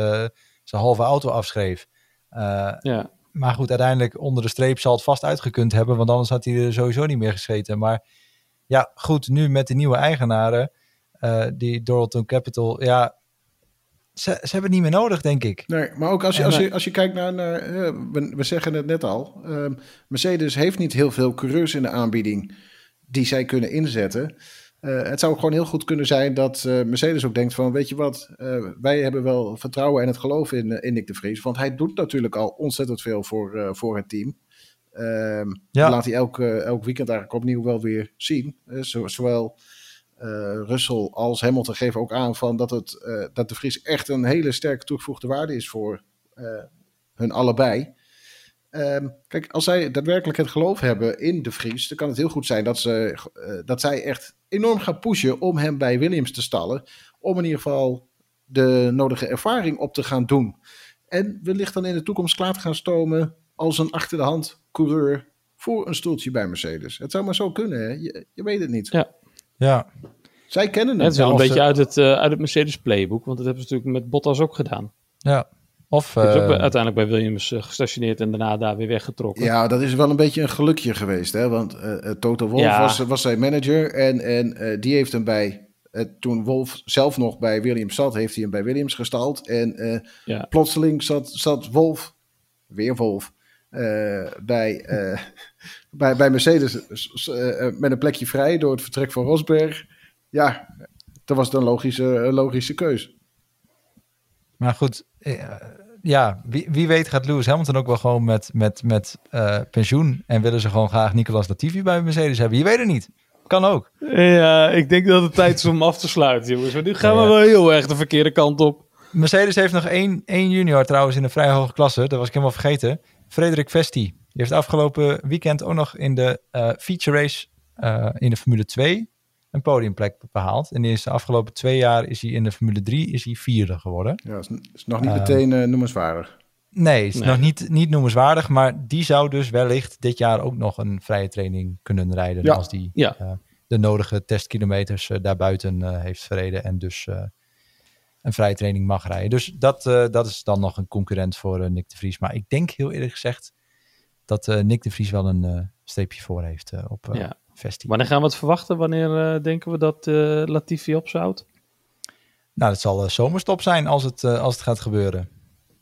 zijn halve auto afschreef. Uh, Ja. maar goed, uiteindelijk onder de streep zal het vast uitgekund hebben, want anders had hij er sowieso niet meer gescheten. Maar ja, goed, nu met de nieuwe eigenaren, uh, die Doralton Capital, ja, ze, ze hebben het niet meer nodig, denk ik. Nee, maar ook als je, als je, als je kijkt naar, naar uh, we, we, zeggen het net al, uh, Mercedes heeft niet heel veel coureurs in de aanbieding die zij kunnen inzetten. Uh, het zou gewoon heel goed kunnen zijn dat Mercedes ook denkt van, weet je wat, wij hebben wel vertrouwen en het geloof in, in Nick de Vries. Want hij doet natuurlijk al ontzettend veel voor, voor het team. Ehm, ja. Laat hij elk, elk weekend eigenlijk opnieuw wel weer zien. Zo, zowel Russell als Hamilton geven ook aan van dat, het, dat de Vries echt een hele sterke toegevoegde waarde is voor hun allebei. Um, kijk, als zij daadwerkelijk het geloof hebben in de Vries, dan kan het heel goed zijn dat, ze, dat zij echt enorm gaan pushen om hem bij Williams te stallen. Om in ieder geval de nodige ervaring op te gaan doen. En wellicht dan in de toekomst klaar te gaan stomen als een achter de hand coureur voor een stoeltje bij Mercedes. Het zou maar zo kunnen, hè? Je, je weet het niet. Ja. Ja. Zij kennen het. Het is wel een beetje uit het, uh, uit het Mercedes playbook, want dat hebben ze natuurlijk met Bottas ook gedaan. Ja. Of, uh, is ook bij, uiteindelijk bij Williams uh, gestationeerd en daarna daar weer weggetrokken. Ja, dat is wel een beetje een gelukje geweest. Hè? Want uh, Toto Wolff ja. was, was zijn manager en, en die heeft hem bij... toen Wolf zelf nog bij Williams zat, heeft hij hem bij Williams gestald. En ja. plotseling zat, zat Wolf, weer Wolf, bij, bij, bij Mercedes met een plekje vrij door het vertrek van Rosberg. Ja, dat was dan een logische, logische keus. Maar goed, ja, wie, wie weet gaat Lewis Hamilton ook wel gewoon met, met, met uh, pensioen. En willen ze gewoon graag Nicolas Latifi bij Mercedes hebben. Je weet het niet. Kan ook. Ja, ik denk dat het tijd is om af te sluiten, jongens. Want nu gaan we ja. wel heel erg de verkeerde kant op. Mercedes heeft nog één, één junior trouwens in een vrij hoge klasse. Dat was ik helemaal vergeten. Frederik Vesti. Die heeft afgelopen weekend ook nog in de uh, feature race uh, in de Formule 2 een podiumplek behaald. En is de afgelopen twee jaar is hij in de Formule 3 is hij vierde geworden. Ja, is, is nog niet uh, meteen uh, noemenswaardig. Nee, is nee. nog niet, niet noemenswaardig. Maar die zou dus wellicht dit jaar ook nog een vrije training kunnen rijden. Ja. Als die ja. uh, de nodige testkilometers daarbuiten heeft verreden. En dus een vrije training mag rijden. Dus dat, dat is dan nog een concurrent voor Nick de Vries. Maar ik denk heel eerlijk gezegd dat Nick de Vries wel een streepje voor heeft op ja. Vesti. Wanneer gaan we het verwachten? Wanneer uh, denken we dat uh, Latifi opzout? Nou, het zal uh, zomerstop zijn als het, als het gaat gebeuren.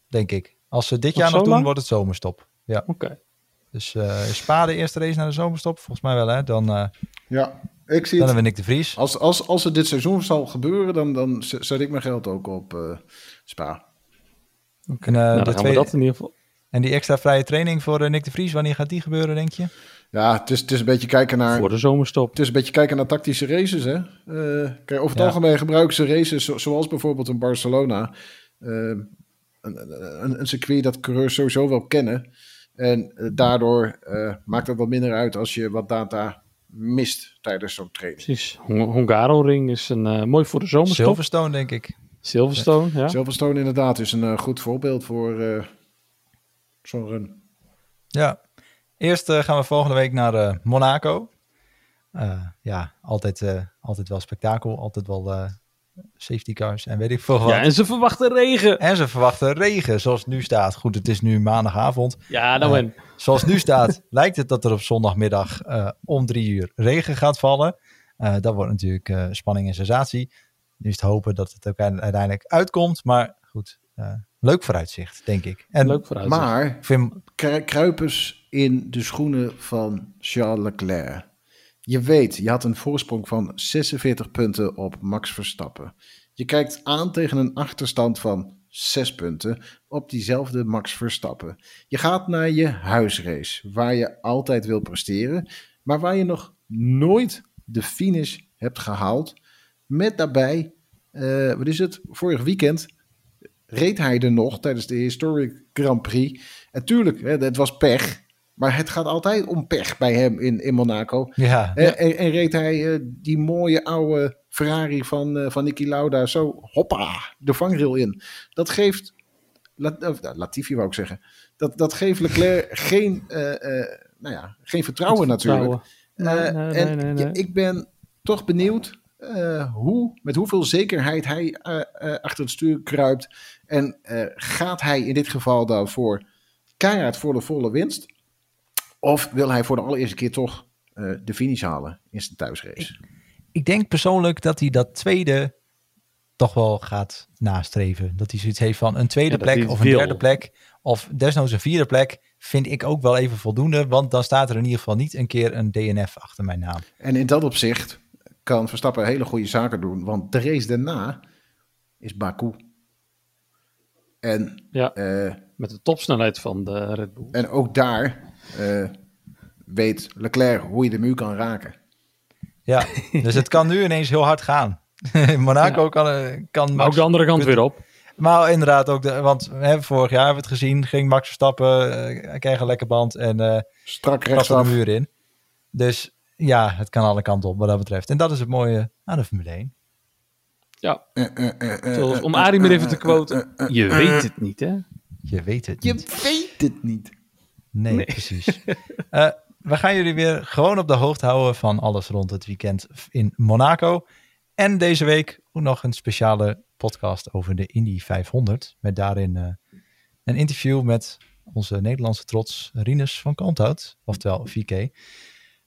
Denk ik. Als ze dit nog jaar nog doen, lang? wordt het zomerstop. Ja. Oké. Okay. Dus Spa de eerste race naar de zomerstop? Volgens mij wel, hè? Dan, ja, ik zie dan hebben we Nick de Vries. Als, als, als het dit seizoen zal gebeuren, dan, dan zet ik mijn geld ook op Spa. Okay. En, nou, dan gaan tweede... we dat in ieder geval... En die extra vrije training voor Nick de Vries, wanneer gaat die gebeuren, denk je? Ja, het is, het is een beetje kijken naar... Voor de zomerstop. Het is een beetje kijken naar tactische races, hè. Uh, kijk, over het ja. algemeen gebruiken ze races zo, zoals bijvoorbeeld in Barcelona. Uh, een, een, een, circuit dat coureurs sowieso wel kennen. En uh, daardoor maakt het wat minder uit als je wat data mist tijdens zo'n training. Precies. Hungaroring is een, mooi voor de zomerstop. Silverstone, denk ik. Silverstone, ja. Silverstone inderdaad is een goed voorbeeld voor zo'n run. Ja, Eerst uh, gaan we volgende week naar uh, Monaco. Uh, ja, altijd, altijd wel spektakel. Altijd wel safety cars en weet ik veel wat. Ja, en ze verwachten regen. En ze verwachten regen, zoals het nu staat. Goed, het is nu maandagavond. Ja, nou en. Zoals het nu staat, lijkt het dat er op zondagmiddag om drie uur regen gaat vallen. dat wordt natuurlijk spanning en sensatie. Nu is het hopen dat het ook uiteindelijk uitkomt. Maar goed, leuk vooruitzicht, denk ik. En, leuk vooruitzicht. Maar vind... kruipers in de schoenen van Charles Leclerc. Je weet, je had een voorsprong van 46 punten op Max Verstappen. Je kijkt aan tegen een achterstand van 6 punten op diezelfde Max Verstappen. Je gaat naar je huisrace, waar je altijd wil presteren, maar waar je nog nooit de finish hebt gehaald. Met daarbij, uh, wat is het, vorig weekend reed hij er nog tijdens de Historic Grand Prix. En tuurlijk, het was pech. Maar het gaat altijd om pech bij hem in, in Monaco. Ja, en, en, en, reed hij uh, die mooie oude Ferrari van, uh, van Niki Lauda zo hoppa de vangrail in. Dat geeft, Lat, Latifi wou ik zeggen, dat, dat geeft Leclerc geen, nou ja, geen vertrouwen natuurlijk. Nee, nee, en nee, ik ben toch benieuwd hoe, met hoeveel zekerheid hij achter het stuur kruipt. En gaat hij in dit geval dan voor keihard voor de volle winst? Of wil hij voor de allereerste keer toch uh, de finish halen in zijn thuisrace? Ik, ik, denk persoonlijk dat hij dat tweede toch wel gaat nastreven. Dat hij zoiets heeft van een tweede plek of een derde plek. Of desnoods een vierde plek. Vind ik ook wel even voldoende. Want dan staat er in ieder geval niet een keer een DNF achter mijn naam. En in dat opzicht kan Verstappen hele goede zaken doen. Want de race daarna is Baku. En, ja, uh, met de topsnelheid van de Red Bull. En ook daar uh, weet Leclerc hoe je de muur kan raken. Ja, dus het kan nu ineens heel hard gaan. Monaco kan, eh, kan maar ook de andere kant weer op. Maar inderdaad ook, de, want hè, vorig jaar hebben we het gezien, ging Max Verstappen, uh, kreeg een lekker band en uh, strak rechtsaf de muur in. Dus ja, het kan alle kanten op wat dat betreft. En dat is het mooie aan de Formule 1. Ja, Zoals, om Arie meer even te quoten, je weet het niet hè? Je weet het niet. Je weet het niet. Nee, precies. uh, we gaan jullie weer gewoon op de hoogte houden van alles rond het weekend in Monaco. En deze week ook nog een speciale podcast over de Indy 500. Met daarin uh, een interview met onze Nederlandse trots Rinus van Kanthout, oftewel VK.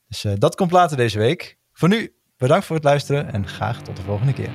Dus uh, dat komt later deze week. Voor nu, bedankt voor het luisteren en graag tot de volgende keer.